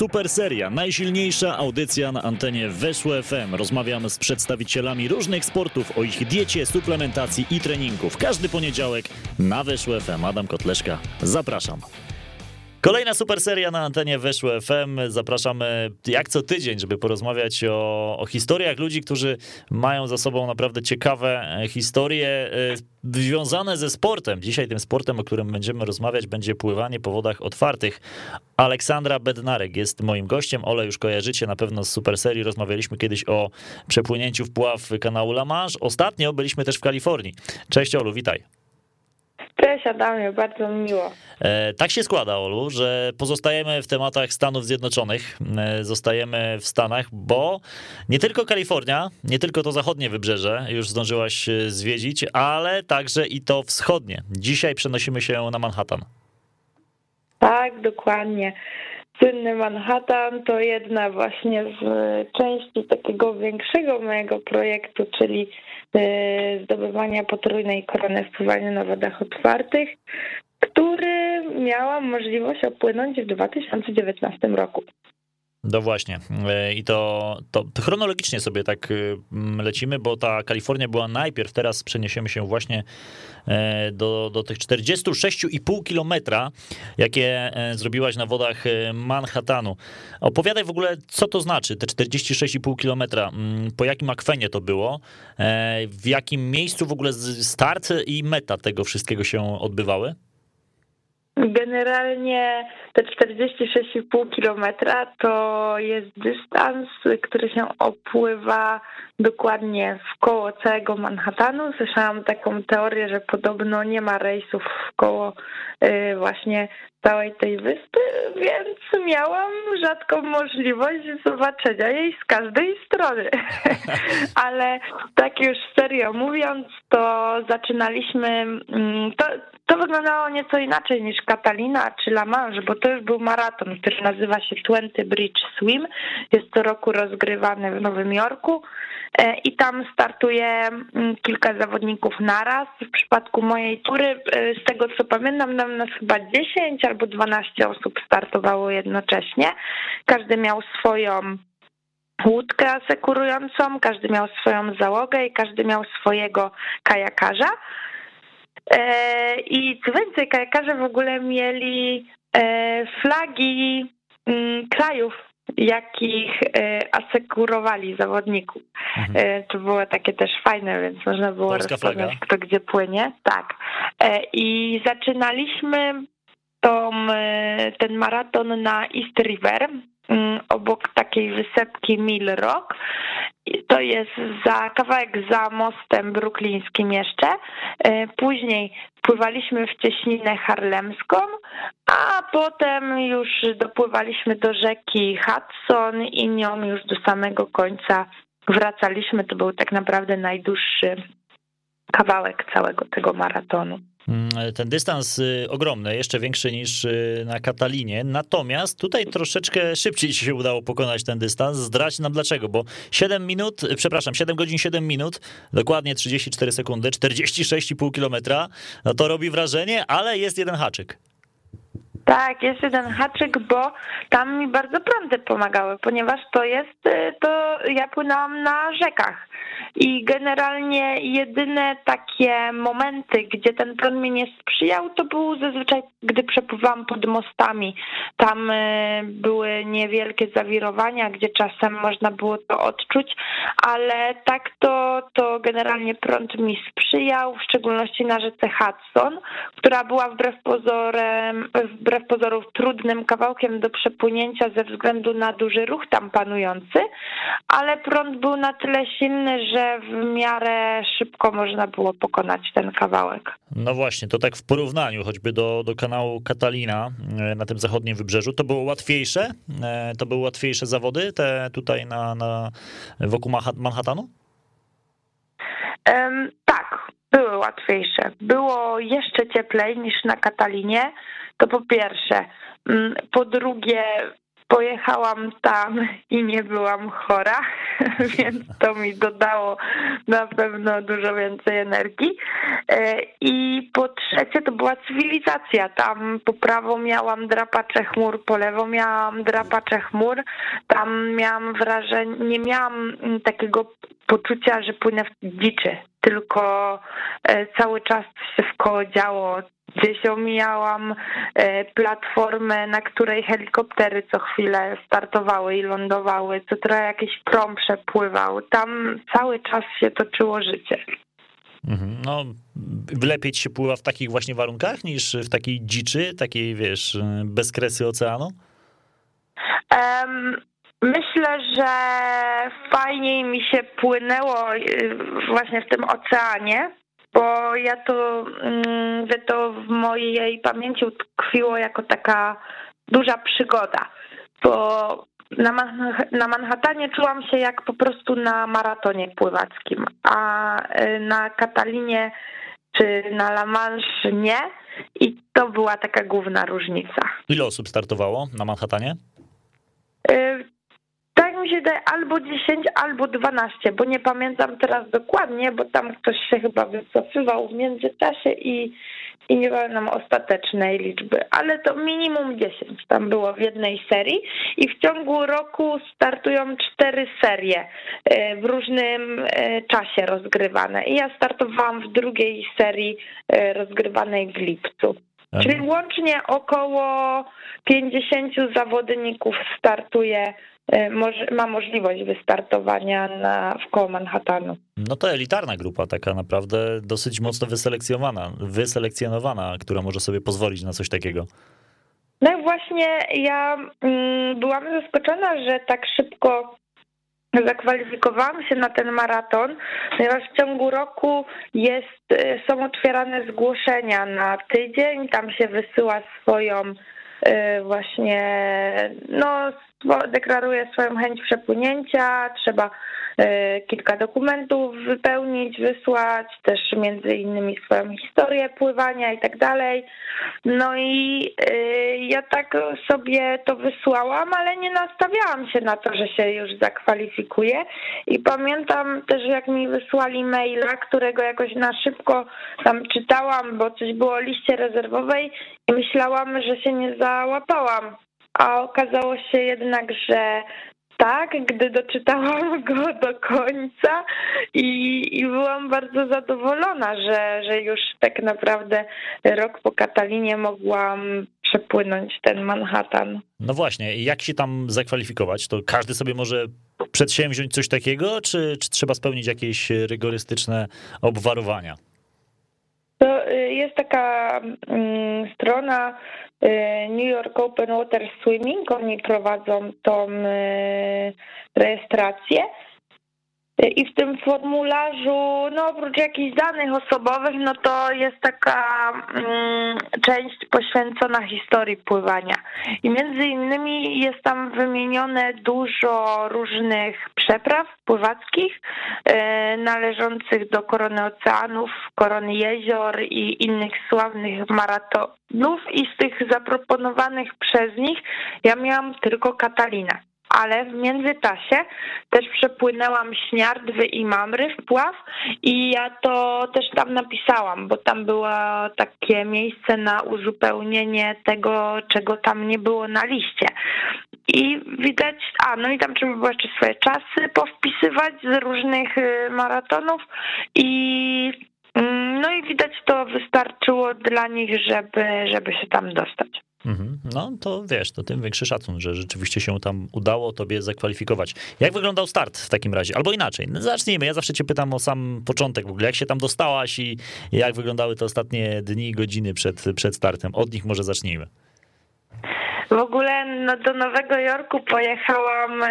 Super Seria, najsilniejsza audycja na antenie Weszło FM. Rozmawiamy z przedstawicielami różnych sportów o ich diecie, suplementacji i treningu. Każdy poniedziałek na Weszło FM. Adam Kotleszka, zapraszam. Kolejna super seria na antenie Weszło FM. Zapraszamy jak co tydzień, żeby porozmawiać o, o, historiach ludzi, którzy mają za sobą naprawdę ciekawe e, historie e, związane ze sportem. Dzisiaj tym sportem, o którym będziemy rozmawiać, będzie pływanie po wodach otwartych. Aleksandra Bednarek jest moim gościem. Ole już kojarzycie na pewno z super serii. Rozmawialiśmy kiedyś o przepłynięciu w pław kanału La Manche. Ostatnio byliśmy też w Kalifornii. Cześć Olu, witaj. Cześć Adamie, bardzo miło. E, tak się składa, Olu, że pozostajemy w tematach Stanów Zjednoczonych, e, zostajemy w Stanach, bo nie tylko Kalifornia, nie tylko to zachodnie wybrzeże już zdążyłaś e, zwiedzić, ale także i to wschodnie. Dzisiaj przenosimy się na Manhattan. Tak, dokładnie. Słynny Manhattan to jedna właśnie z części takiego większego mojego projektu, czyli zdobywania potrójnej korony w pływaniu na wodach otwartych, który miałam możliwość opłynąć w 2019 roku. No właśnie. E, I to, to, chronologicznie sobie tak y, lecimy, bo ta Kalifornia była najpierw, teraz przeniesiemy się właśnie e, do, do tych 46,5 kilometra, jakie e, zrobiłaś na wodach Manhattanu. Opowiadaj w ogóle, co to znaczy, te 46,5 kilometra, mm, po jakim akwenie to było, w jakim miejscu w ogóle start i meta tego wszystkiego się odbywały? Generalnie te 46,5 kilometra to jest dystans, który się opływa dokładnie w koło całego Manhattanu. Słyszałam taką teorię, że podobno nie ma rejsów w koło y, właśnie całej tej wyspy, więc miałam rzadką możliwość zobaczenia jej z każdej strony. Ale tak już serio mówiąc, to zaczynaliśmy, mm, to, to wyglądało nieco inaczej niż Catalina czy La Manche, bo to już był maraton, który nazywa się Twenty Bridge Swim. Jest co roku rozgrywany w Nowym Jorku i tam startuje mm, kilka zawodników naraz. W przypadku mojej tury, e, z tego co pamiętam, nam nas chyba 10 albo 12 osób startowało jednocześnie. Każdy miał swoją łódkę asekurującą, każdy miał swoją załogę i każdy miał swojego kajakarza. E, I co więcej, kajakarze w ogóle mieli e, flagi mm, krajów, jakich e, asekurowali zawodników. Mhm. To było takie też fajne, więc można było Polska rozpoznać, flaga. kto gdzie płynie. Tak. I zaczynaliśmy tą, ten maraton na East River, obok takiej wysepki Mill Rock to jest za kawałek za mostem bruklińskim jeszcze. E, później pływaliśmy w cieśninę harlemską, a potem już dopływaliśmy do rzeki Hudson i nią już do samego końca wracaliśmy. To był tak naprawdę najdłuższy kawałek całego tego maratonu. Mm, ten dystans y, ogromny, jeszcze większy niż y, na Katalinie. Natomiast tutaj troszeczkę szybciej ci się udało pokonać ten dystans. Zdrać nam dlaczego, bo 7 minut, przepraszam, 7 godzin 7 minut, dokładnie 34 sekundy, 46,5 kilometra. No to robi wrażenie, ale jest jeden haczyk. Tak, jest jeden haczyk, bo tam mi bardzo prądy pomagały, ponieważ to jest, y, to ja płynęłam na rzekach i generalnie jedyne takie momenty, gdzie ten prąd mi nie sprzyjał, to był zazwyczaj, gdy przepływałam pod mostami. Tam y, były niewielkie zawirowania, gdzie czasem można było to odczuć, ale tak to, to generalnie prąd mi sprzyjał, w szczególności na rzece Hudson, która była wbrew pozorem, wbrew pozorów trudnym kawałkiem do przepłynięcia ze względu na duży ruch tam panujący, ale prąd był na tyle silny, że w miarę szybko można było pokonać ten kawałek. No właśnie, to tak w porównaniu choćby do, do kanału Katalina e, na tym zachodnim wybrzeżu, to było łatwiejsze? E, to były łatwiejsze zawody te tutaj na, na wokół Manhattanu? Um, tak, były łatwiejsze. Było jeszcze cieplej niż na Katalinie, to po pierwsze. Mm, po drugie, pojechałam tam i nie byłam chora, więc to mi dodało na pewno dużo więcej energii. E, I po trzecie to była cywilizacja. Tam po prawo miałam drapacze chmur, po lewo miałam drapacze chmur. Tam miałam wrażenie, nie miałam takiego poczucia, że płynę w dziczy, tylko e, cały czas się w koło działo Gdzieś omijałam e, platformę, na której helikoptery co chwilę startowały i lądowały, co trochę jakiś prom przepływał. Tam cały czas się toczyło życie. Mhm. No, lepiej ci się pływa w takich właśnie warunkach niż w takiej dziczy, takiej, wiesz, bez kresy oceanu? Um, myślę, że fajniej mi się płynęło y, właśnie w tym oceanie, bo ja to, mm, że to w mojej pamięci utkwiło jako taka duża przygoda, bo na, na Manhattanie czułam się jak po prostu na maratonie pływackim, a y, na Katalinie czy na La Manche nie i to była taka główna różnica. Ile osób startowało na Manhattanie? Mi się daje albo 10, albo 12, bo nie pamiętam teraz dokładnie, bo tam ktoś się chyba wycofywał w międzyczasie i, i nie pamiętam ostatecznej liczby, ale to minimum 10 tam było w jednej serii i w ciągu roku startują cztery serie e, w różnym e, czasie rozgrywane. I ja startowałam w drugiej serii e, rozgrywanej w lipcu. Czyli łącznie około 50 zawodników startuje ma możliwość wystartowania na, w koło Manhattanu. No to elitarna grupa, taka naprawdę dosyć mocno wyselekcjonowana, wyselekcjonowana, która może sobie pozwolić na coś takiego. No i właśnie ja mm, byłam zaskoczona, że tak szybko zakwalifikowałam się na ten maraton, ponieważ w ciągu roku jest, e, są otwierane zgłoszenia na tydzień, tam się wysyła swoją e, właśnie no deklaruje swoją chęć przepłynięcia, trzeba e, kilka dokumentów wypełnić, wysłać, też między innymi swoją historię pływania i tak dalej. No i e, ja tak sobie to wysłałam, ale nie nastawiałam się na to, że się już zakwalifikuję i pamiętam też jak mi wysłali maila, którego jakoś na szybko tam czytałam, bo coś było o liście rezerwowej i myślałam, że się nie załapałam a okazało się jednak, że tak, gdy doczytałam go do końca i, i byłam bardzo zadowolona, że, że już tak naprawdę rok po Katalinie mogłam przepłynąć ten Manhattan. No właśnie, jak się tam zakwalifikować? To każdy sobie może przedsięwziąć coś takiego, czy, czy trzeba spełnić jakieś rygorystyczne obwarowania? To y, jest taka mm, strona Y, New York Open Water Swimming, oni prowadzą tą y, rejestrację. I w tym formularzu, no oprócz jakichś danych osobowych, no to jest taka mm, część poświęcona historii pływania. I między innymi jest tam wymienione dużo różnych przepraw pływackich e, należących do korony oceanów, korony jezior i innych sławnych maratonów i z tych zaproponowanych przez nich ja miałam tylko Katalinę ale w międzyczasie też przepłynęłam Śniardwy i Mamry w pław i ja to też tam napisałam, bo tam było takie miejsce na uzupełnienie tego, czego tam nie było na liście. I widać, a no i tam trzeba było jeszcze swoje czasy powpisywać z różnych y, maratonów i mm, no i widać to wystarczyło dla nich, żeby, żeby się tam dostać. Mhm. No to wiesz, to tym większy szacun, że rzeczywiście się tam udało tobie zakwalifikować. Jak wyglądał start w takim razie? Albo inaczej, no zacznijmy. Ja zawsze cię pytam o sam początek w ogóle. Jak się tam dostałaś i jak wyglądały te ostatnie dni, godziny przed, przed startem? Od nich może zacznijmy. W ogóle no, do Nowego Jorku pojechałam e,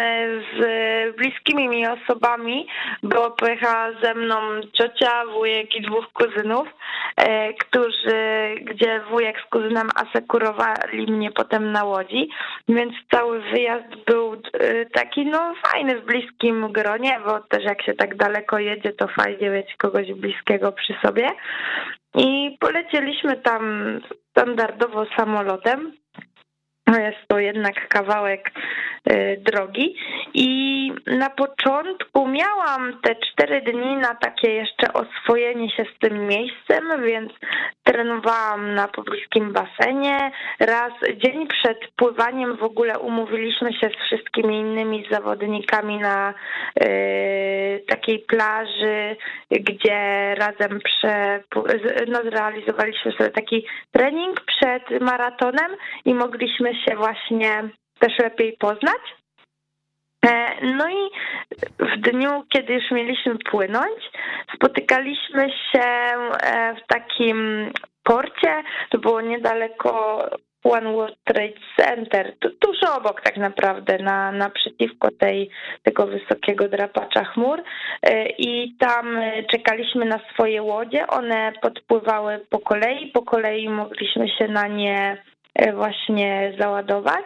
z bliskimi mi osobami, bo pojechała ze mną ciocia, wujek i dwóch kuzynów, e, którzy, gdzie wujek z kuzynem asekurowali mnie potem na łodzi, więc cały wyjazd był e, taki no fajny w bliskim gronie, bo też jak się tak daleko jedzie, to fajnie mieć kogoś bliskiego przy sobie. I polecieliśmy tam standardowo samolotem. Jest to jednak kawałek y, drogi. I na początku miałam te cztery dni na takie jeszcze oswojenie się z tym miejscem, więc trenowałam na pobliskim basenie. Raz dzień przed pływaniem w ogóle umówiliśmy się z wszystkimi innymi zawodnikami na y, takiej plaży, gdzie razem prze, no, zrealizowaliśmy sobie taki trening przed maratonem i mogliśmy się właśnie też lepiej poznać. E, no i w dniu, kiedy już mieliśmy płynąć, spotykaliśmy się e, w takim porcie, to było niedaleko One World Trade Center, tuż obok tak naprawdę, na, naprzeciwko tej, tego wysokiego drapacza chmur. E, i tam czekaliśmy na swoje łodzie, one podpływały po kolei, po kolei mogliśmy się na nie właśnie załadować.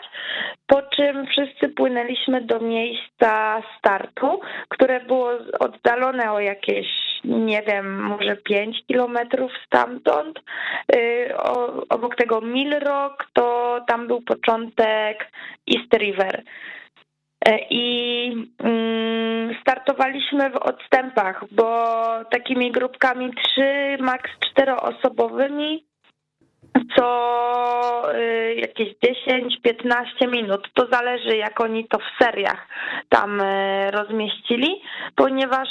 Po czym wszyscy płynęliśmy do miejsca startu, które było oddalone o jakieś, nie wiem, może 5 kilometrów stamtąd. E, obok tego Mill Rock to tam był początek East River. E, I mm, startowaliśmy w odstępach, bo takimi grupkami 3, maks 4-osobowymi co y, jakieś 10-15 minut. To zależy, jak oni to w seriach tam y, rozmieścili, ponieważ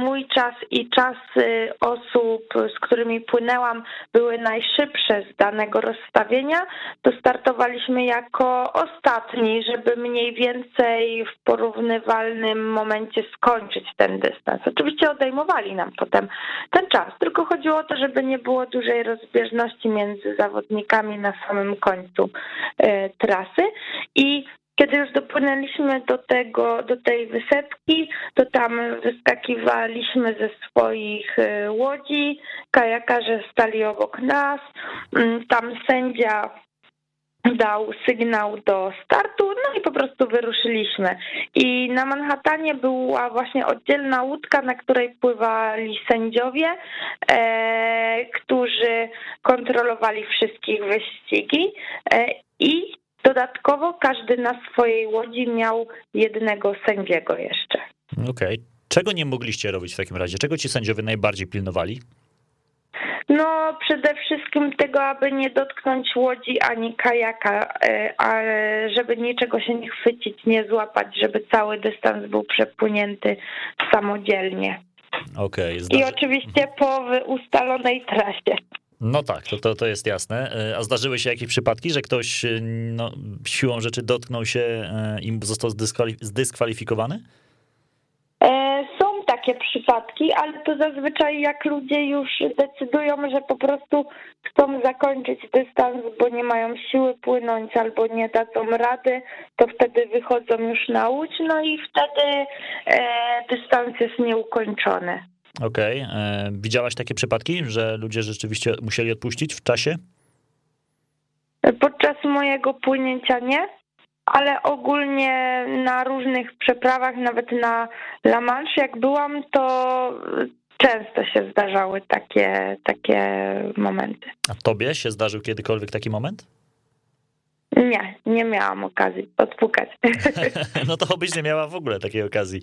mój czas i czas osób, z którymi płynęłam, były najszybsze z danego rozstawienia, to startowaliśmy jako ostatni, żeby mniej więcej w porównywalnym momencie skończyć ten dystans. Oczywiście odejmowali nam potem ten czas, tylko chodziło o to, żeby nie było dużej rozbieżności między między zawodnikami na samym końcu e, trasy. I kiedy już dopłynęliśmy do tego, do tej wysepki, to tam wyskakiwaliśmy ze swoich e, łodzi, kajakarze stali obok nas, mm, tam sędzia dał sygnał do startu, no i po prostu wyruszyliśmy. I na Manhattanie była właśnie oddzielna łódka, na której pływali sędziowie, e, kontrolowali wszystkich wyścigi e, i dodatkowo każdy na swojej łodzi miał jednego sędziego jeszcze. Okej. Okay. Czego nie mogliście robić w takim razie? Czego ci sędziowie najbardziej pilnowali? No, przede wszystkim tego, aby nie dotknąć łodzi ani kajaka, e, a żeby niczego się nie chwycić, nie złapać, żeby cały dystans był przepłynięty samodzielnie. Okej. Okay, I oczywiście po ustalonej trasie. No tak, to, to, to jest jasne. E, a zdarzyły się jakieś przypadki, że ktoś e, no, siłą rzeczy dotknął się i został zdyskwalifikowany? takie przypadki, ale to zazwyczaj jak ludzie już decydują, że po prostu chcą zakończyć dystans, bo nie mają siły płynąć albo nie dadzą rady, to wtedy wychodzą już na łódź, no i wtedy e, dystans jest nieukończony. Okej. Okay. E, widziałaś takie przypadki, że ludzie rzeczywiście musieli odpuścić w czasie? Podczas mojego płynięcia nie ale ogólnie na różnych przeprawach, nawet na La Manche, jak byłam, to często się zdarzały takie, takie momenty. A tobie się zdarzył kiedykolwiek taki moment? Nie, nie miałam okazji odpukać. No to byś nie miała w ogóle takiej okazji,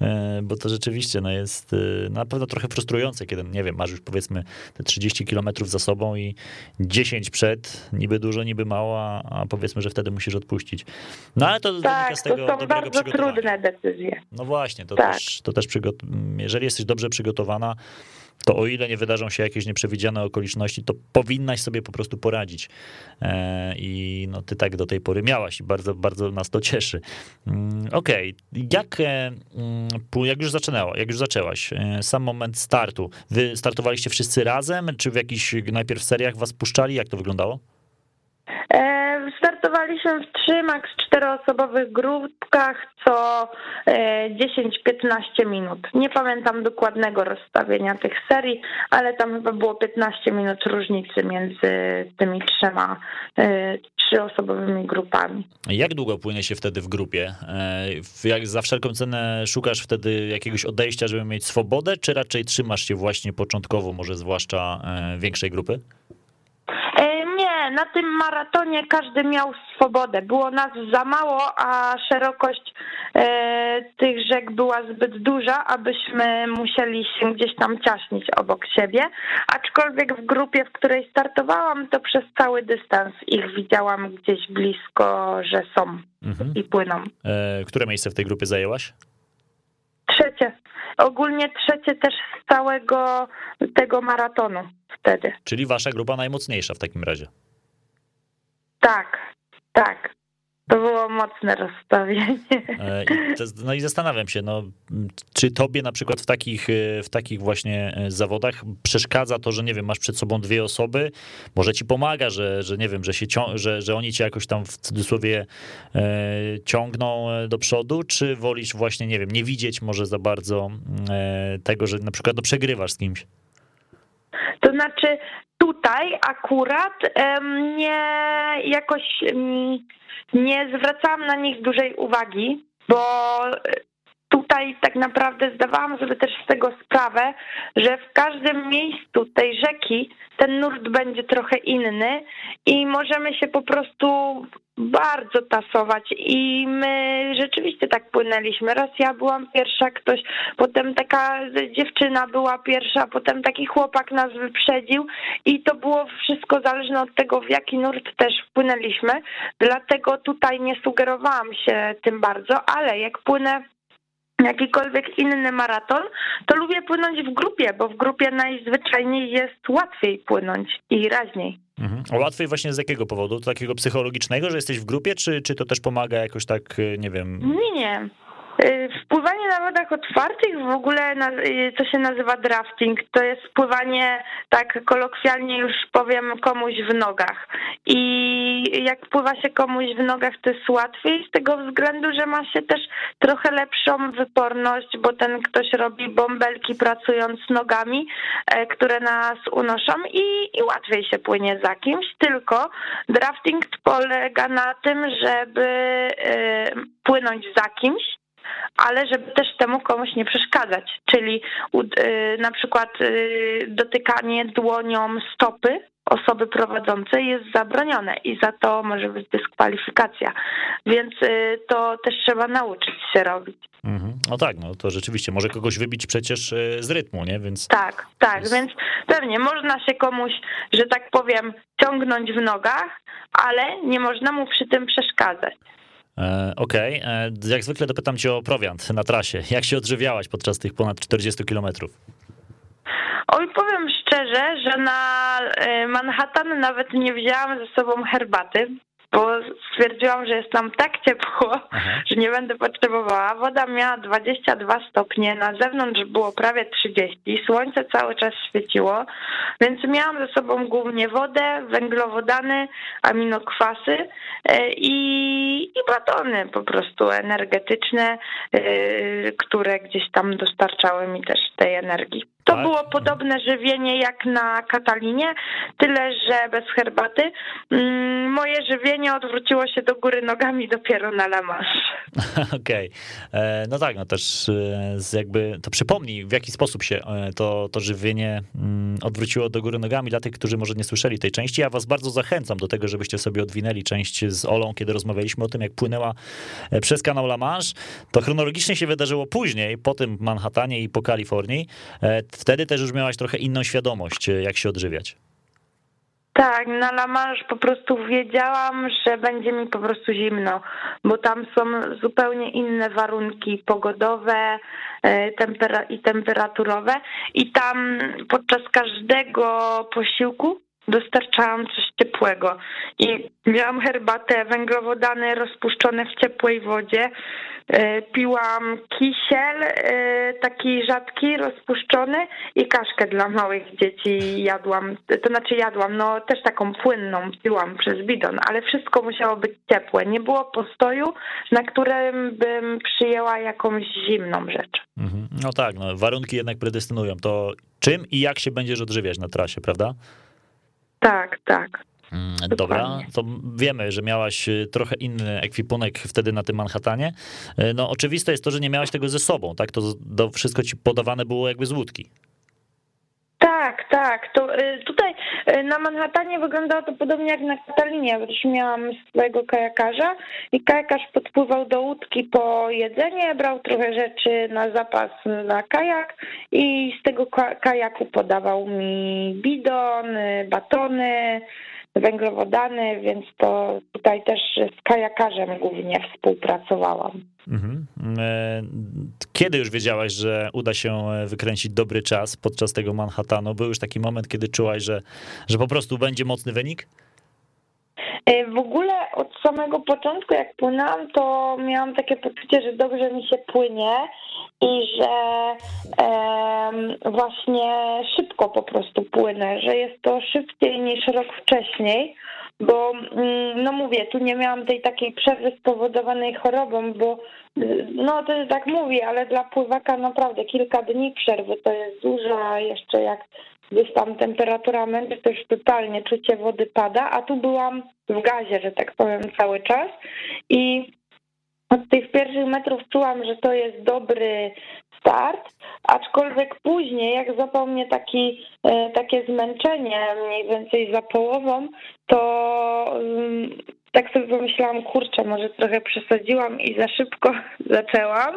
e, bo to rzeczywiście no jest e, na pewno trochę frustrujące, kiedy, nie wiem, masz już powiedzmy te 30 kilometrów za sobą i 10 przed, niby dużo, niby mało, a powiedzmy, że wtedy musisz odpuścić. No ale to tak, z tego to są bardzo trudne decyzje. No właśnie, to tak. też, to też jeżeli jesteś dobrze przygotowana, to o ile nie wydarzą się jakieś nieprzewidziane okoliczności, to powinnaś sobie po prostu poradzić. E, I no, ty tak do tej pory miałaś i bardzo, bardzo nas to cieszy. Mm, okej, okay. jak, e, mm, jak już zaczynała, jak już zaczęłaś, e, sam moment startu, wy startowaliście wszyscy razem, czy w jakichś najpierw seriach was puszczali? Jak to wyglądało? Startowaliśmy w trzy, maks czteroosobowych grupkach co 10-15 minut. Nie pamiętam dokładnego rozstawienia tych serii, ale tam chyba było 15 minut różnicy między tymi trzema trzyosobowymi grupami. Jak długo płynie się wtedy w grupie? Jak za wszelką cenę szukasz wtedy jakiegoś odejścia, żeby mieć swobodę, czy raczej trzymasz się właśnie początkowo, może zwłaszcza większej grupy? Na tym maratonie każdy miał swobodę. Było nas za mało, a szerokość e, tych rzek była zbyt duża, abyśmy musieli się gdzieś tam ciaśnić obok siebie. Aczkolwiek w grupie, w której startowałam, to przez cały dystans ich widziałam gdzieś blisko, że są mhm. i płyną. E, które miejsce w tej grupie zajęłaś? Trzecie. Ogólnie trzecie też z całego tego maratonu wtedy. Czyli wasza grupa najmocniejsza w takim razie. Tak, tak. To było mocne rozstawienie. E, no i zastanawiam się, no, czy tobie na przykład w takich, e, w takich właśnie e, zawodach przeszkadza to, że nie wiem, masz przed sobą dwie osoby, może ci pomaga, że, że nie wiem, że, się że, że oni cię jakoś tam w cudzysłowie e, ciągną do przodu, czy wolisz właśnie, nie wiem, nie widzieć może za bardzo e, tego, że na przykład no, przegrywasz z kimś? To znaczy tutaj akurat nie jakoś nie zwracałam na nich dużej uwagi, bo tutaj tak naprawdę zdawałam sobie też z tego sprawę, że w każdym miejscu tej rzeki ten nurt będzie trochę inny i możemy się po prostu bardzo tasować i my rzeczywiście tak płynęliśmy. Raz ja byłam pierwsza, ktoś, potem taka dziewczyna była pierwsza, potem taki chłopak nas wyprzedził i to było wszystko zależne od tego, w jaki nurt też wpłynęliśmy. Dlatego tutaj nie sugerowałam się tym bardzo, ale jak płynę jakikolwiek inny maraton, to lubię płynąć w grupie, bo w grupie najzwyczajniej jest łatwiej płynąć i raźniej. Mhm. A łatwiej właśnie z jakiego powodu? Takiego psychologicznego, że jesteś w grupie, czy, czy to też pomaga jakoś tak, nie wiem... Nie, nie. Y, wpływanie na wodach otwartych, w ogóle y, co się nazywa drafting, to jest wpływanie, tak kolokwialnie już powiem, komuś w nogach. I jak pływa się komuś w nogach, to jest łatwiej z tego względu, że ma się też trochę lepszą wyporność, bo ten ktoś robi bąbelki pracując nogami, e, które nas unoszą i, i łatwiej się płynie za kimś, tylko drafting polega na tym, żeby e, płynąć za kimś, ale żeby też temu komuś nie przeszkadzać, czyli y, na przykład y, dotykanie dłonią stopy osoby prowadzącej jest zabronione i za to może być dyskwalifikacja. Więc y, to też trzeba nauczyć się robić. Mhm. No tak, no to rzeczywiście może kogoś wybić przecież z rytmu, nie? Więc tak, tak, więc... więc pewnie można się komuś, że tak powiem, ciągnąć w nogach, ale nie można mu przy tym przeszkadzać. E, okej, okay. E, jak zwykle dopytam cię o prowiant na trasie. Jak się odżywiałaś podczas tych ponad 40 kilometrów? Oj, powiem szczerze, że na e, Manhattan nawet nie wzięłam ze sobą herbaty bo stwierdziłam, że jest tam tak ciepło, Aha. że nie będę potrzebowała. Woda miała 22 stopnie, na zewnątrz było prawie 30, słońce cały czas świeciło, więc miałam ze sobą głównie wodę, węglowodany, aminokwasy e, i, i batony po prostu energetyczne, e, które gdzieś tam dostarczały mi też tej energii. To tak? było podobne żywienie jak na Katalinie, tyle że bez herbaty. Mm, moje żywienie odwróciło się do góry nogami dopiero na La Manche. Okej. Okay. E, no tak, no też e, jakby to przypomnij, w jaki sposób się e, to, to żywienie mm, odwróciło do góry nogami dla tych, którzy może nie słyszeli tej części. Ja was bardzo zachęcam do tego, żebyście sobie odwinęli część z Olą, kiedy rozmawialiśmy o tym, jak płynęła przez kanał La Manche. To chronologicznie się wydarzyło później, po tym Manhattanie i po Kalifornii wtedy też już miałaś trochę inną świadomość, e, jak się odżywiać. Tak, na La Manche po prostu wiedziałam, że będzie mi po prostu zimno, bo tam są zupełnie inne warunki pogodowe e, tempera i temperaturowe i tam podczas każdego posiłku dostarczałam coś ciepłego i miałam herbatę, węglowodany rozpuszczone w ciepłej wodzie, E, piłam kisiel, e, taki rzadki, rozpuszczony i kaszkę dla małych dzieci jadłam, to znaczy jadłam, no też taką płynną piłam przez bidon, ale wszystko musiało być ciepłe. Nie było postoju, na którym bym przyjęła jakąś zimną rzecz. Mhm. No tak, no, warunki jednak predestynują to czym i jak się będziesz odżywiać na trasie, prawda? Tak, tak. Mm, dobra, to wiemy, że miałaś y, trochę inny ekwipunek wtedy na tym Manhattanie. Y, no oczywiste jest to, że nie miałaś tego ze sobą, tak? To, to wszystko ci podawane było jakby z łódki. Tak, tak. To, y, tutaj na Manhattanie wyglądało to podobnie jak na Katalinie, bo miałam swojego kajakarza i kajakarz podpływał do łódki po jedzenie, brał trochę rzeczy na zapas na kajak i z tego kajaku podawał mi bidon, batony, węglowodany, więc to tutaj też z kajakarzem głównie współpracowałam. Mhm. E, kiedy już wiedziałaś, że uda się wykręcić dobry czas podczas tego Manhattanu? Był już taki moment, kiedy czułaś, że, że po prostu będzie mocny wynik? E, w ogóle od samego początku, jak płynęłam, to miałam takie poczucie, że dobrze mi się płynie i że właśnie szybko po prostu płynę, że jest to szybciej niż rok wcześniej, bo mm, no mówię, tu nie miałam tej takiej przerwy spowodowanej chorobą, bo no to tak mówię, ale dla pływaka naprawdę kilka dni przerwy to jest dużo, a jeszcze jak gdzieś tam temperatura męczy, już totalnie czucie wody pada, a tu byłam w gazie, że tak powiem, cały czas. I od tych pierwszych metrów czułam, że to jest dobry start, aczkolwiek później, jak zapał mnie taki, e, takie zmęczenie mniej więcej za połową, to mm, tak sobie pomyślałam, kurczę, może trochę przesadziłam i za szybko zaczęłam,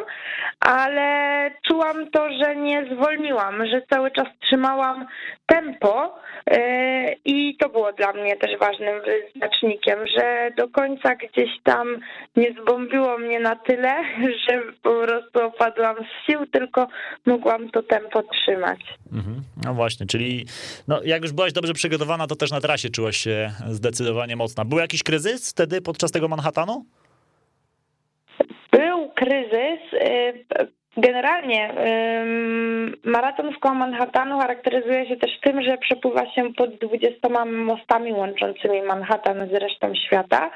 ale czułam to, że nie zwolniłam, że cały czas trzymałam tempo e, i to było dla mnie też ważnym wyznacznikiem, że do końca gdzieś tam nie zbombiło mnie na tyle, że po prostu opadłam z sił, tylko mogłam to tempo trzymać. Mhm. No właśnie, czyli no, jak już byłaś dobrze przygotowana, to też na trasie czułaś się zdecydowanie mocna. Był jakiś kryzys wtedy podczas tego Manhattanu? Był kryzys. Y, Generalnie maraton w koło Manhattanu charakteryzuje się też tym, że przepływa się pod 20 mostami łączącymi Manhattan z resztą świata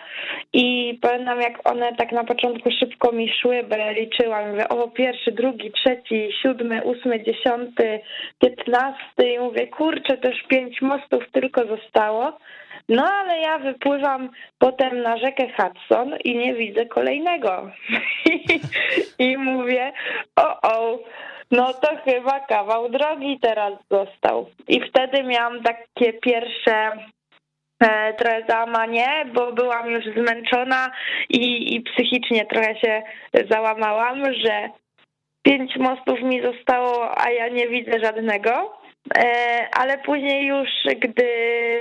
i pamiętam jak one tak na początku szybko mi szły, bo ja liczyłam, mówię o pierwszy, drugi, trzeci, siódmy, ósmy, dziesiąty, piętnasty i mówię kurczę, już pięć mostów tylko zostało. No ale ja wypływam potem na rzekę Hudson i nie widzę kolejnego. I mówię, o, o, no to chyba kawał drogi teraz został. I wtedy miałam takie pierwsze e, trochę załamanie, bo byłam już zmęczona i, i psychicznie trochę się załamałam, że pięć mostów mi zostało, a ja nie widzę żadnego. E, ale później już, gdy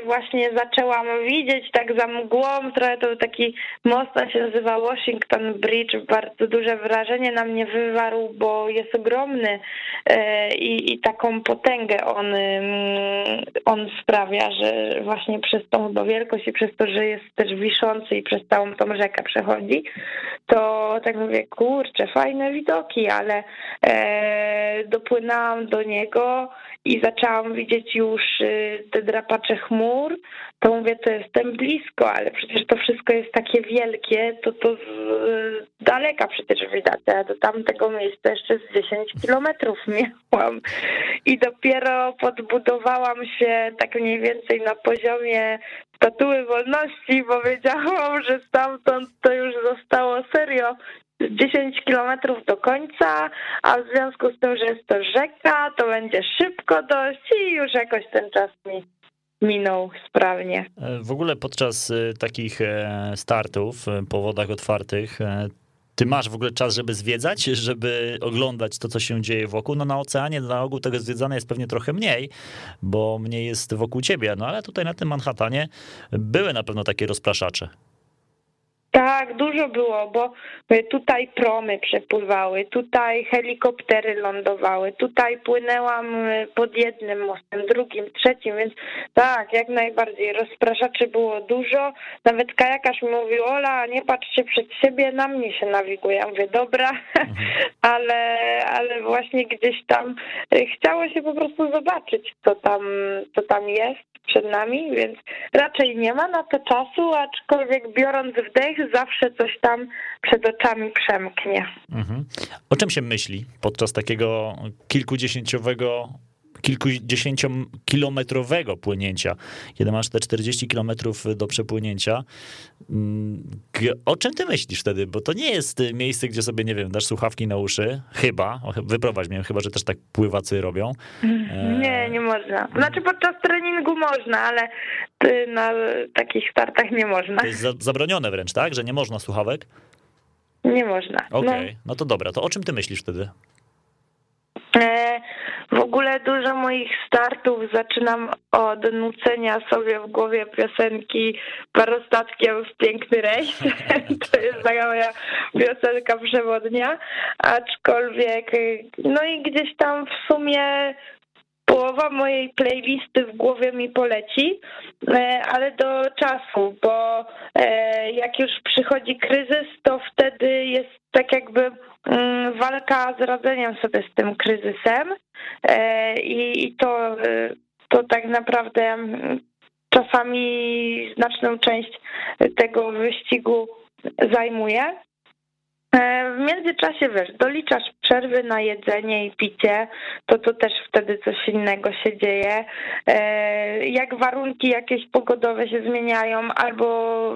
właśnie zaczęłam widzieć tak za mgłą, trochę to był taki most, on się nazywa Washington Bridge, bardzo duże wrażenie na mnie wywarł, bo jest ogromny e, i, i taką potęgę on, mm, on sprawia, że właśnie przez tą chyba wielkość i przez to, że jest też wiszący i przez całą tą rzekę przechodzi, to tak mówię, kurczę, fajne widoki, ale e, dopłynęłam do niego i zaczęłam widzieć już y, te drapacze chmur, to mówię, to jestem blisko, ale przecież to wszystko jest takie wielkie, to to z daleka przecież widać, ja do tamtego miejsca jeszcze z 10 kilometrów miałam. I dopiero podbudowałam się tak mniej więcej na poziomie statuły wolności, bo wiedziałam, że stamtąd to już zostało serio 10 kilometrów do końca, a w związku z tym, że jest to rzeka, to będzie szybko dość i już jakoś ten czas mi minął sprawnie. E, w ogóle podczas e, takich e, startów po wodach otwartych, ty masz w ogóle czas, żeby zwiedzać, żeby oglądać to, co się dzieje wokół? No na oceanie na ogół tego zwiedzania jest pewnie trochę mniej, bo mniej jest wokół ciebie, no ale tutaj na tym Manhattanie były na pewno takie rozpraszacze. Tak, dużo było, bo tutaj promy przepływały, tutaj helikoptery lądowały, tutaj płynęłam y, pod jednym mostem, drugim, trzecim, więc tak, jak najbardziej. Rozpraszaczy było dużo. Nawet kajakarz mi mówił, Ola, nie patrzcie przed siebie, na mnie się nawiguje. Ja mówię, dobra, mhm. ale, ale właśnie gdzieś tam y, chciało się po prostu zobaczyć, co tam, co tam jest przed nami, więc raczej nie ma na to czasu, aczkolwiek biorąc wdech, zawsze coś tam przed oczami przemknie. Mhm. O czym się myśli podczas takiego kilkudziesięciowego kilkudziesięciokilometrowego płynięcia, kiedy masz te 40 kilometrów do przepłynięcia. Mm, o czym ty myślisz wtedy? Bo to nie jest miejsce, gdzie sobie, nie wiem, dasz słuchawki na uszy, chyba, wyprowadź mnie, chyba, że też tak pływacy robią. Nie, nie można. Znaczy podczas treningu można, ale na takich startach nie można. To jest zabronione wręcz, tak? Że nie można słuchawek? Nie można. Okej, okay. no. no to dobra, to o czym ty myślisz wtedy? E, w ogóle dużo moich startów zaczynam od nucenia sobie w głowie piosenki Parostatkiem w piękny rejs. To jest taka moja piosenka przewodnia, aczkolwiek no i gdzieś tam w sumie połowa mojej playlisty w głowie mi poleci, e, ale do czasu, bo e, jak już przychodzi kryzys, to wtedy jest tak jakby mm, walka z radzeniem sobie z tym kryzysem e, i to, to tak naprawdę mm, czasami znaczną część tego wyścigu zajmuje. E, w międzyczasie, wiesz, doliczasz przerwy na jedzenie i picie, to to też wtedy coś innego się dzieje. E, jak warunki jakieś pogodowe się zmieniają albo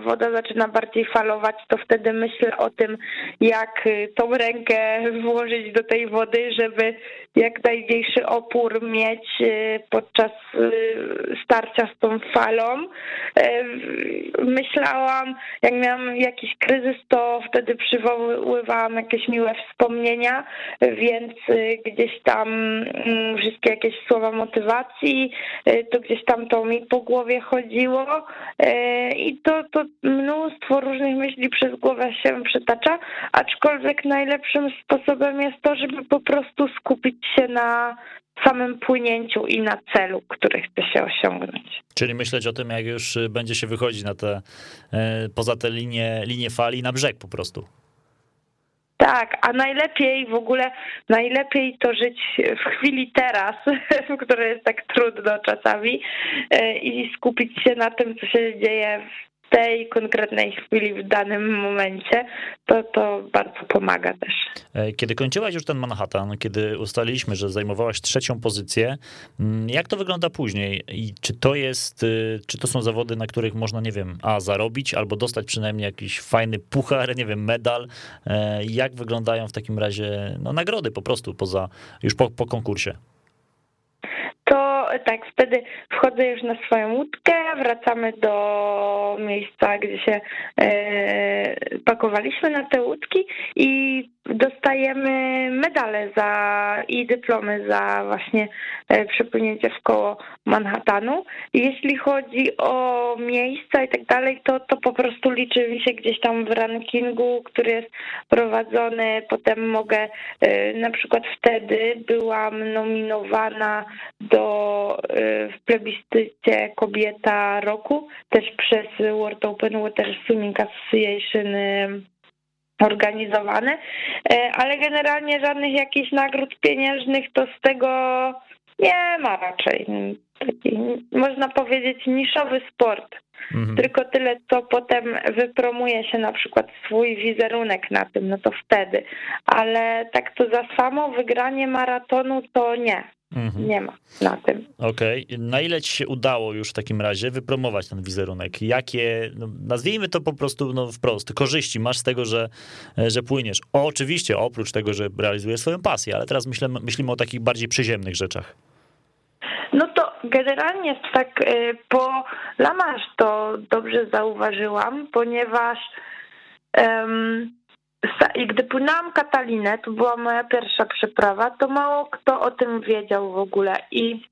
woda zaczyna bardziej falować, to wtedy myślę o tym, jak tą rękę włożyć do tej wody, żeby jak najmniejszy opór mieć e, podczas starcia z tą falą. Myślałam, jak miałam jakiś kryzys, to wtedy przywoływałam wypływałam jakieś miłe wspomnienia, więc y, gdzieś tam mm, wszystkie jakieś słowa motywacji, y, to gdzieś tam to mi po głowie chodziło y, i to, to mnóstwo różnych myśli przez głowę się przytacza, aczkolwiek najlepszym sposobem jest to, żeby po prostu skupić się na samym płynięciu i na celu, który chce się osiągnąć. Czyli myśleć o tym, jak już będzie się wychodzić na te, poza te linie, linie fali, na brzeg po prostu. Tak, a najlepiej w ogóle, najlepiej to żyć w chwili teraz, w której jest tak trudno czasami e, i skupić się na tym, co się dzieje tej konkretnej chwili, w danym momencie, to, to bardzo pomaga też. E, kiedy kończyłaś już ten Manhattan, kiedy ustaliliśmy, że zajmowałaś trzecią pozycję, mm, jak to wygląda później? I czy to jest, y, czy to są zawody, na których można, nie wiem, a zarobić, albo dostać przynajmniej jakiś fajny puchar, nie wiem, medal? E, jak wyglądają w takim razie no, nagrody po prostu poza, już po, po konkursie? to tak, wtedy wchodzę już na swoją łódkę, wracamy do miejsca, gdzie się e, pakowaliśmy na te łódki i dostajemy medale za i dyplomy za właśnie e, przepłynięcie w koło Manhattanu. Jeśli chodzi o miejsca i tak dalej, to, to po prostu liczy mi się gdzieś tam w rankingu, który jest prowadzony. Potem mogę, e, na przykład wtedy byłam nominowana do e, w plebiscycie Kobieta Roku, też przez World Open Water Swimming Association organizowane, e, ale generalnie żadnych jakichś nagród pieniężnych to z tego nie ma raczej. Taki, można powiedzieć, niszowy sport. Mhm. Tylko tyle, co potem wypromuje się na przykład swój wizerunek na tym, no to wtedy. Ale tak to za samo wygranie maratonu to nie. Mhm. Nie ma na tym. Okej. Okay. Na ile ci się udało już w takim razie wypromować ten wizerunek? Jakie, no, nazwijmy to po prostu no, wprost, korzyści masz z tego, że, że płyniesz? O, oczywiście, oprócz tego, że realizujesz swoją pasję, ale teraz myślę, myślimy o takich bardziej przyziemnych rzeczach. No to generalnie tak y, po Lamarz to dobrze zauważyłam, ponieważ um, i gdy płynęłam Katalinę, to była moja pierwsza przeprawa, to mało kto o tym wiedział w ogóle. I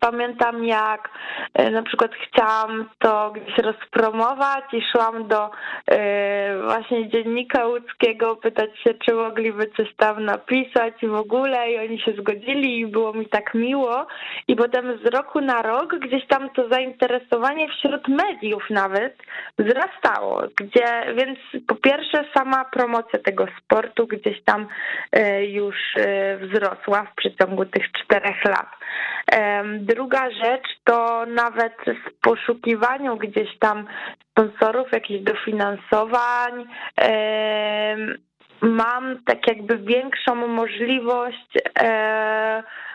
pamiętam jak e, na przykład chciałam to gdzieś rozpromować i szłam do e, właśnie dziennika łódzkiego pytać się, czy mogliby coś tam napisać i w ogóle i oni się zgodzili i było mi tak miło i potem z roku na rok gdzieś tam to zainteresowanie wśród mediów nawet wzrastało, gdzie więc po pierwsze sama promocja tego sportu gdzieś tam e, już wzrosła w przeciągu tych czterech lat. Druga rzecz to nawet w poszukiwaniu gdzieś tam sponsorów, jakichś dofinansowań, mam tak jakby większą możliwość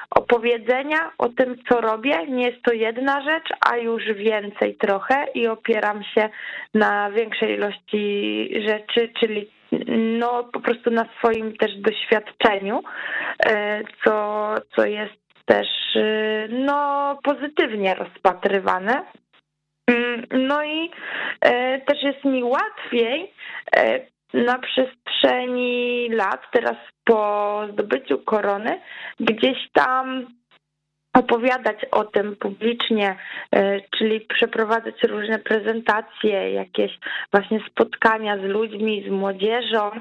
opowiedzenia o tym, co robię. Nie jest to jedna rzecz, a już więcej trochę i opieram się na większej ilości rzeczy, czyli no po prostu na swoim też doświadczeniu, e, co, co jest też e, no pozytywnie rozpatrywane. Mm, no i e, też jest mi łatwiej na przestrzeni lat, teraz po zdobyciu korony, gdzieś tam opowiadać o tym publicznie, e, czyli przeprowadzać różne prezentacje, jakieś właśnie spotkania z ludźmi, z młodzieżą,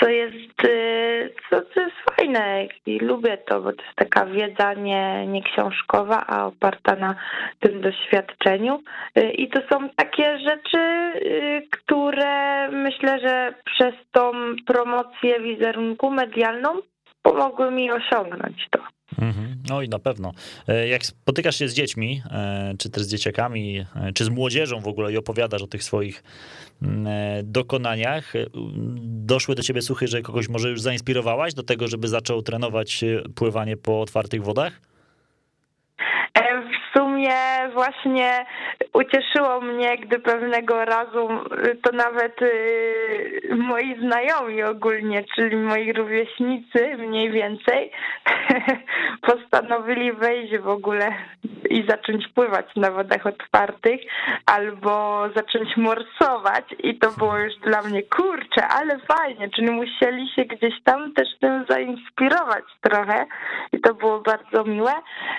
co jest, e, co, co jest fajne i lubię to, bo to jest taka wiedza nie, nie książkowa, a oparta na tym doświadczeniu. E, I to są takie rzeczy, które myślę, że przez tą promocję wizerunku medialną pomogły mi osiągnąć to. Mhm. No i na pewno. E, jak spotykasz się z dziećmi, e, czy też z dzieciakami, e, czy z młodzieżą w ogóle i opowiadasz o tych swoich mm, dokonaniach, doszły do ciebie słuchy, że kogoś może już zainspirowałaś do tego, żeby zaczął trenować pływanie po otwartych wodach? Sumie właśnie ucieszyło mnie, gdy pewnego razu y, to nawet y, moi znajomi ogólnie, czyli moi rówieśnicy mniej więcej, postanowili wejść w ogóle i zacząć pływać na wodach otwartych albo zacząć morsować i to było już dla mnie kurcze, ale fajnie, czyli musieli się gdzieś tam też tym zainspirować trochę i to było bardzo miłe.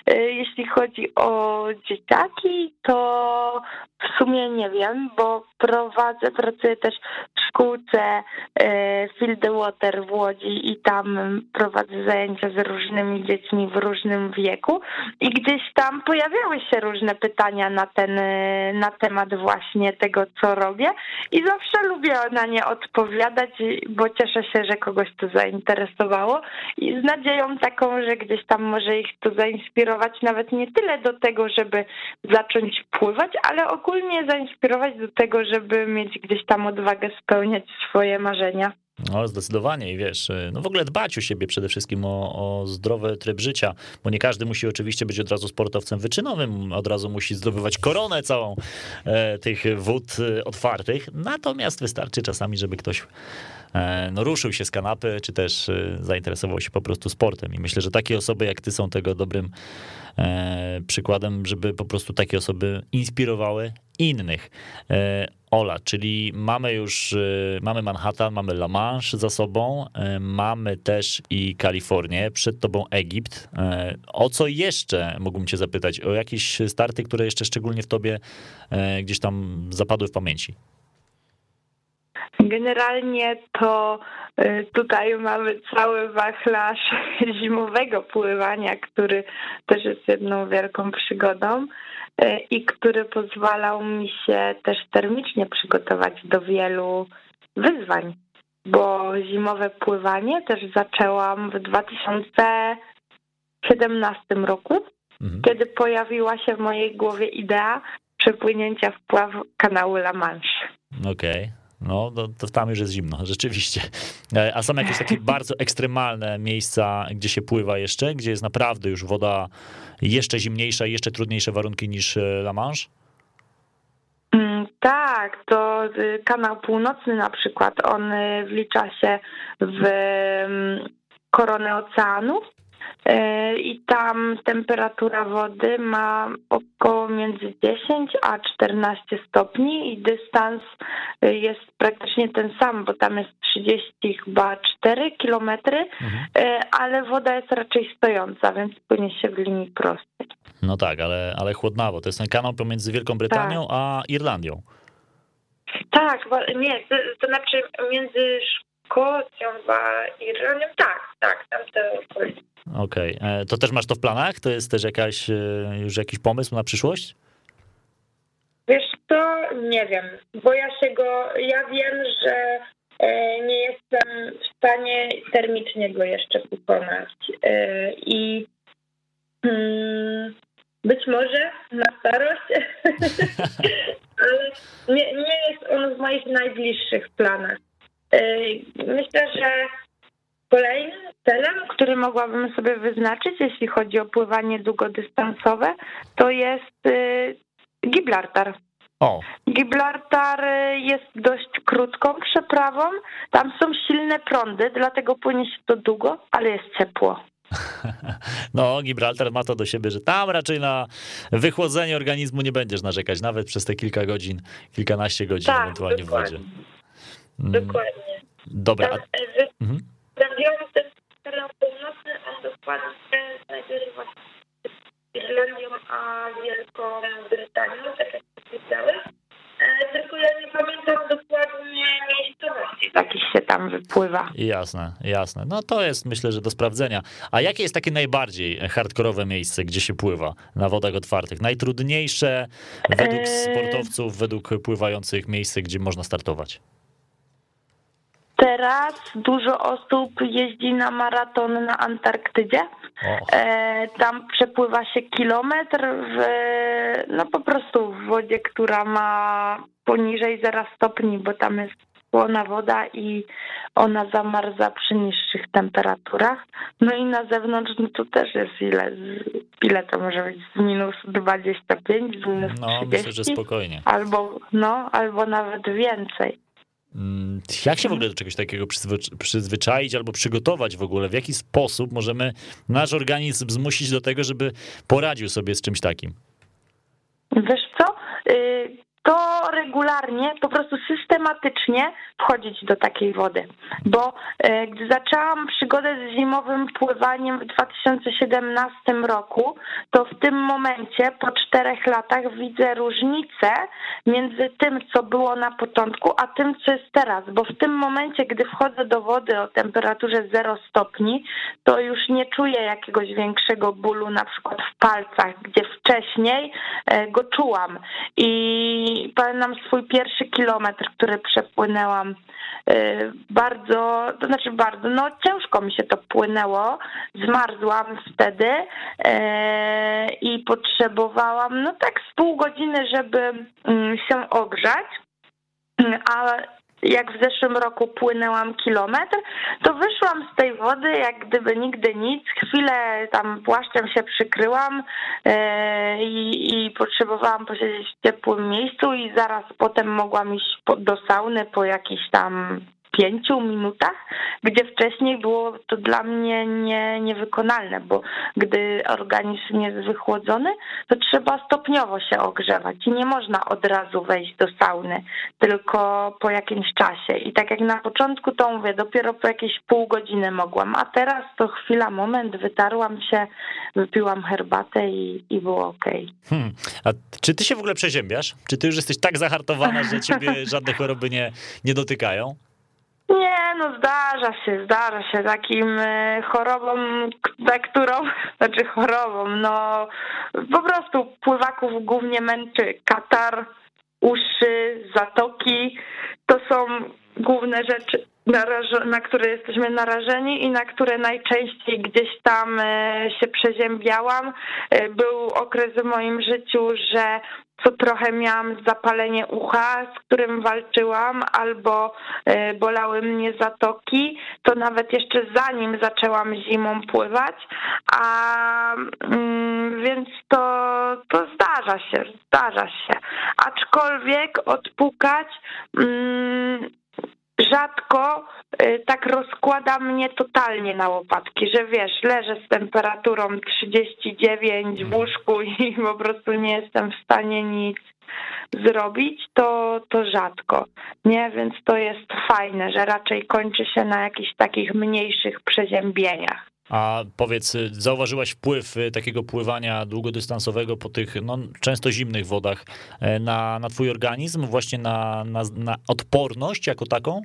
Y, jeśli chodzi o dzieciaki, to w sumie nie wiem, bo prowadzę, pracuję też w szkółce e, Field the Water w Łodzi i tam prowadzę zajęcia z różnymi dziećmi w różnym wieku. I gdzieś tam pojawiały się różne pytania na ten, e, na temat właśnie tego, co robię. I zawsze lubię na nie odpowiadać, bo cieszę się, że kogoś to zainteresowało. I z nadzieją taką, że gdzieś tam może ich to zainspirować nawet nie tyle do tego, żeby zacząć pływać, ale ogólnie zainspirować do tego, żeby mieć gdzieś tam odwagę spełniać swoje marzenia. No, zdecydowanie. I wiesz, no w ogóle dbać o siebie przede wszystkim, o, o, zdrowy tryb życia, bo nie każdy musi oczywiście być od razu sportowcem wyczynowym, od razu musi zdobywać koronę całą e, tych wód e, otwartych, natomiast wystarczy czasami, żeby ktoś e, no, ruszył się z kanapy, czy też e, zainteresował się po prostu sportem. I myślę, że takie osoby jak ty są tego dobrym E, przykładem, żeby po prostu takie osoby inspirowały innych. Ola, czyli mamy już, e, mamy Manhattan, mamy La Manche za sobą, mamy też i Kalifornię, przed tobą Egipt. O co jeszcze mógłbym cię zapytać? O jakieś starty, które jeszcze szczególnie w tobie gdzieś tam zapadły w pamięci? Generalnie to y, tutaj mamy cały wachlarz zimowego pływania, który też jest jedną wielką przygodą y, i który pozwalał mi się też termicznie przygotować do wielu wyzwań, bo zimowe pływanie też zaczęłam w 2017 roku, mhm. kiedy pojawiła się w mojej głowie idea przepłynięcia wpław kanału La Manche. Okej. Okay. No, to, to, tam już jest zimno, rzeczywiście. E, a są jakieś takie bardzo ekstremalne miejsca, gdzie się pływa jeszcze, gdzie jest naprawdę już woda jeszcze zimniejsza i jeszcze trudniejsze warunki niż e, La Manche? Mm, tak, to y, kanał północny na przykład, on y, wlicza się w mm, koronę oceanu E, i tam temperatura wody ma około między 10 a 14 stopni i dystans e, jest praktycznie ten sam, bo tam jest 30 chyba 4 kilometry, mhm. E, ale woda jest raczej stojąca, więc płynie się w linii prostej. No tak, ale, ale chłodnawo. To jest ten kanał pomiędzy Wielką Brytanią tak. a Irlandią. Tak, nie, to, to znaczy między Szkocją a Irlandią, tak, tak, tam to Okej. Okay. E, to też masz to w planach? To jest też jakaś, e, już jakiś pomysł na przyszłość? Wiesz co, nie wiem, bo ja się go, ja wiem, że e, nie jestem w stanie termicznie go jeszcze pokonać i hmm, być może na starość, ale nie, nie jest on w moich najbliższych planach. Myślę, że Kolejny celem, który mogłabym sobie wyznaczyć, jeśli chodzi o pływanie długodystansowe, to jest y, Gibraltar. O. Gibraltar y, jest dość krótką przeprawą. Tam są silne prądy, dlatego płynie się to długo, ale jest ciepło. No, Gibraltar ma to do siebie, że tam raczej na wychłodzenie organizmu nie będziesz narzekać, nawet przez te kilka godzin, kilkanaście godzin tak, ewentualnie dokładnie. w wodzie. Mm, Dokładnie. Dobra. Tam, a- Mhm. Sprawdziłam też teren północny, on dokładnie się właśnie Irlandią a Wielką Brytanią, tak jak powiedziałeś. E, Tylko ja nie pamiętam dokładnie miejscowości, takich się tam wypływa. Jasne, jasne. No to jest myślę, że do sprawdzenia. A jakie jest takie najbardziej hardkorowe miejsce, gdzie się pływa na wodach otwartych? Najtrudniejsze według Eee. sportowców, według pływających miejsce, gdzie można startować? Teraz dużo osób jeździ na maraton na Antarktydzie. E, tam przepływa się kilometr w, no po prostu w wodzie, która ma poniżej 0 stopni, bo tam jest słona woda i ona zamarza przy niższych temperaturach. No i na zewnątrz no to też jest ile? Ile to może być? Z minus 25, z minus no 30? myślę, że spokojnie. Albo, no, albo nawet więcej. Mm, Jak się w ogóle do czegoś takiego przyzwy- przyzwyczaić albo przygotować w ogóle? W jaki sposób możemy nasz organizm zmusić do tego, żeby poradził sobie z czymś takim? Wiesz co? To regularnie, po prostu systematycznie wchodzić do takiej wody. Bo y, gdy zaczęłam przygodę z zimowym pływaniem w 2017 roku, to w tym momencie, po czterech latach, widzę różnicę między tym, co było na początku, a tym, co jest teraz. Bo w tym momencie, gdy wchodzę do wody o temperaturze 0 stopni, to już nie czuję jakiegoś większego bólu, na przykład w palcach, gdzie wcześniej e, go czułam. I pamiętam swój pierwszy kilometr, który przepłynęłam e, bardzo, to znaczy bardzo, no ciężko mi się to płynęło, zmarzłam wtedy e, i potrzebowałam no tak z pół godziny, żeby mm, się ogrzać, a jak w zeszłym roku płynęłam kilometr, to wyszłam z tej wody jak gdyby nigdy nic. Chwilę tam płaszczem się przykryłam e, i, i potrzebowałam posiedzieć w ciepłym miejscu i zaraz potem mogłam iść do sauny po jakichś tam pięciu minutach, gdzie wcześniej było to dla mnie nie, niewykonalne, bo gdy organizm jest wychłodzony, to trzeba stopniowo się ogrzewać i nie można od razu wejść do sauny, tylko po jakimś czasie. I tak jak na początku to mówię, dopiero po jakieś pół godziny mogłam, a teraz to chwila, moment, wytarłam się, wypiłam herbatę i, i było okej. Hmm. A czy ty się w ogóle przeziębiasz? Czy ty już jesteś tak zahartowana, że ciebie żadne choroby nie, nie dotykają? Nie, no zdarza się, zdarza się takim e, chorobą, za którą, znaczy chorobą, no po prostu pływaków głównie męczy katar, uszy, zatoki. To są główne rzeczy, na które jesteśmy narażeni i na które najczęściej gdzieś tam e, się przeziębiałam. E, Był okres w moim życiu, że co trochę miałam zapalenie ucha, z którym walczyłam, albo e, bolały mnie zatoki, to nawet jeszcze zanim zaczęłam zimą pływać, a mm, więc to, to zdarza się, zdarza się. Aczkolwiek odpukać mm, rzadko y, tak rozkłada mnie totalnie na łopatki, że wiesz, leżę z temperaturą 39 w łóżku i po prostu nie jestem w stanie nic zrobić, to, to rzadko, nie? Więc to jest fajne, że raczej kończy się na jakichś takich mniejszych przeziębieniach. A powiedz, y, zauważyłaś wpływ y, takiego pływania długodystansowego po tych no, często zimnych wodach e, na, na twój organizm, właśnie na, na, na odporność jako taką?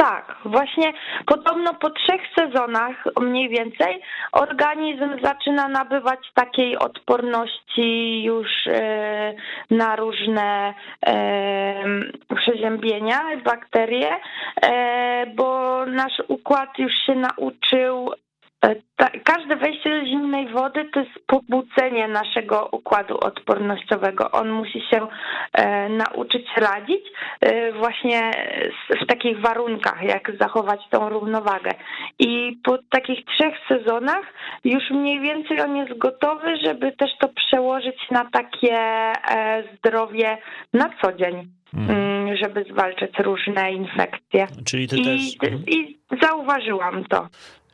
Tak. Właśnie podobno po trzech sezonach mniej więcej organizm zaczyna nabywać takiej odporności już e, na różne e, przeziębienia, bakterie, e, bo nasz układ już się nauczył każde wejście do zimnej wody to jest pobudzenie naszego układu odpornościowego. On musi się e, nauczyć radzić e, właśnie w takich warunkach, jak zachować tą równowagę. I po takich trzech sezonach już mniej więcej on jest gotowy, żeby też to przełożyć na takie e, zdrowie na co dzień. Mm. żeby zwalczyć różne infekcje. Czyli ty I, też... I zauważyłam to.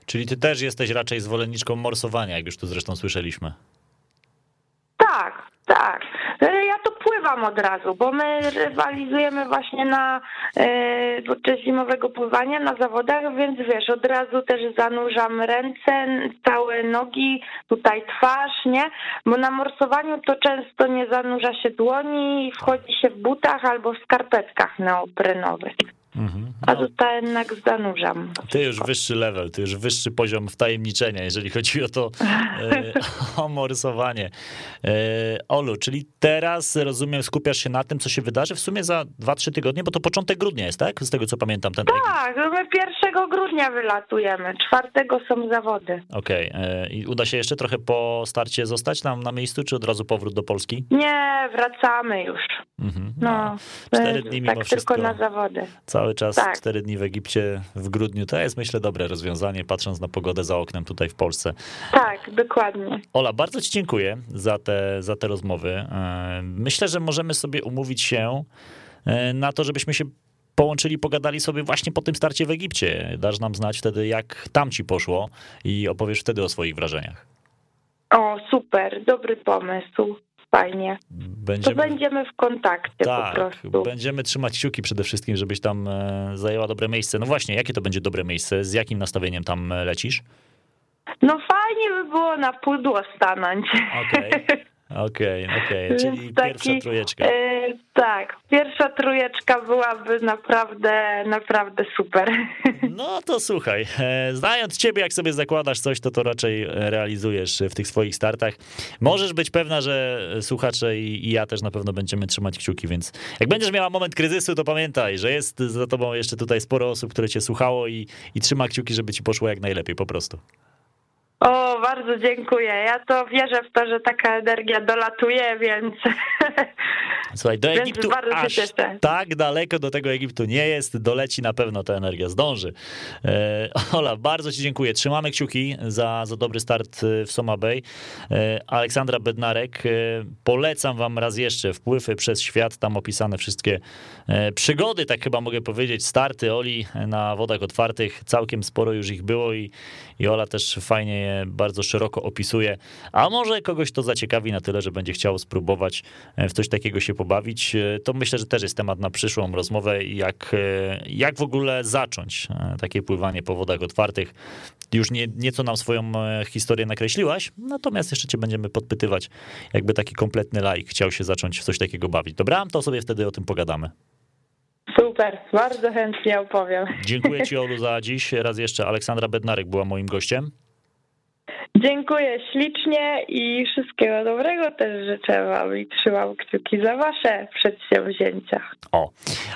Czyli ty też jesteś raczej zwolenniczką morsowania, jak już tu zresztą słyszeliśmy. Tak, tak. E, ja to pływam od razu, bo my rywalizujemy właśnie na e, podczas zimowego pływania na zawodach, więc wiesz, od razu też zanurzam ręce, całe nogi, tutaj twarz, nie? Bo na morsowaniu to często nie zanurza się dłoni i wchodzi się w butach albo w skarpetkach neoprenowych. Mhm. A tutaj jednak zanurzam. Ty już wyższy level, ty już wyższy poziom wtajemniczenia, jeżeli chodzi o to e, o morsowanie. E, Olu, czyli teraz rozumiem, skupiasz się na tym, co się wydarzy w sumie za 2-3 tygodnie, bo to początek grudnia jest, tak? Z tego co pamiętam. Ten tak, no my 1 grudnia wylatujemy, 4 są zawody. Okej, okay. E, i uda się jeszcze trochę po starcie zostać nam na miejscu, czy od razu powrót do Polski? Nie, wracamy już. Mhm. No, cztery dni mimo tak wszystko. tylko na zawody. Cały czas tak. cztery dni w Egipcie w grudniu. To jest myślę dobre rozwiązanie, patrząc na pogodę za oknem tutaj w Polsce. Tak, dokładnie. Ola, bardzo ci dziękuję za te, za te rozmowy. E, myślę, że możemy sobie umówić się e, na to, żebyśmy się połączyli, pogadali sobie właśnie po tym starcie w Egipcie. Dasz nam znać wtedy, jak tam ci poszło i opowiesz wtedy o swoich wrażeniach. O, super, dobry pomysł fajnie. Będziemy... To będziemy w kontakcie tak, po prostu. Będziemy trzymać kciuki przede wszystkim, żebyś tam e, zajęła dobre miejsce. No właśnie, jakie to będzie dobre miejsce? Z jakim nastawieniem tam e, lecisz? No fajnie by było na pudło stanąć. Okej. Okay. Okej, okay, okej, okay. czyli taki, pierwsza trójeczka. E, tak, pierwsza trójeczka byłaby naprawdę, naprawdę super. No to słuchaj, e, znając ciebie, jak sobie zakładasz coś, to to raczej realizujesz w tych swoich startach. Możesz być pewna, że słuchacze i, i ja też na pewno będziemy trzymać kciuki, więc jak będziesz miała moment kryzysu, to pamiętaj, że jest za tobą jeszcze tutaj sporo osób, które cię słuchało i, i trzyma kciuki, żeby ci poszło jak najlepiej, po prostu. O, bardzo dziękuję. Ja to wierzę w to, że taka energia dolatuje, więc. Słuchaj, do Egiptu aż tak daleko do tego Egiptu nie jest, doleci na pewno ta energia, zdąży. E, Ola, bardzo ci dziękuję. Trzymamy kciuki za, za dobry start w Soma Bay. E, Aleksandra Bednarek, e, polecam wam raz jeszcze wpływy przez świat, tam opisane wszystkie przygody, tak chyba mogę powiedzieć, starty Oli na wodach otwartych. Całkiem sporo już ich było i, i Ola też fajnie je bardzo szeroko opisuje. A może kogoś to zaciekawi na tyle, że będzie chciał spróbować w coś takiego się pobawić. E, to myślę, że też jest temat na przyszłą rozmowę, jak, e, jak w ogóle zacząć e, takie pływanie po wodach otwartych. Już nie, nieco nam swoją historię nakreśliłaś, natomiast jeszcze cię będziemy podpytywać, jakby taki kompletny laik chciał się zacząć w coś takiego bawić. Dobra, to sobie wtedy o tym pogadamy. Super, bardzo chętnie opowiem. Dziękuję Ci, Olu, za dziś. Raz jeszcze Aleksandra Bednarek była moim gościem. Dziękuję ślicznie i wszystkiego dobrego też życzę wam i trzymam kciuki za wasze przedsięwzięcia. O,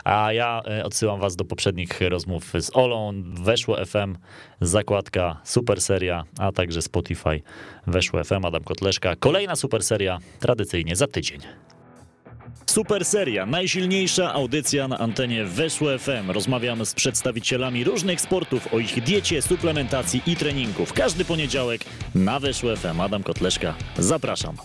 a ja e, odsyłam was do poprzednich rozmów z Olą. Weszło FM, zakładka, super seria, a także Spotify. Weszło FM, Adam Kotleszka. Kolejna super seria, tradycyjnie za tydzień. Super seria, najsilniejsza audycja na antenie Weszło FM. Rozmawiamy z przedstawicielami różnych sportów o ich diecie, suplementacji i treningu. Każdy poniedziałek na Weszło FM. Adam Kotleszka, zapraszam.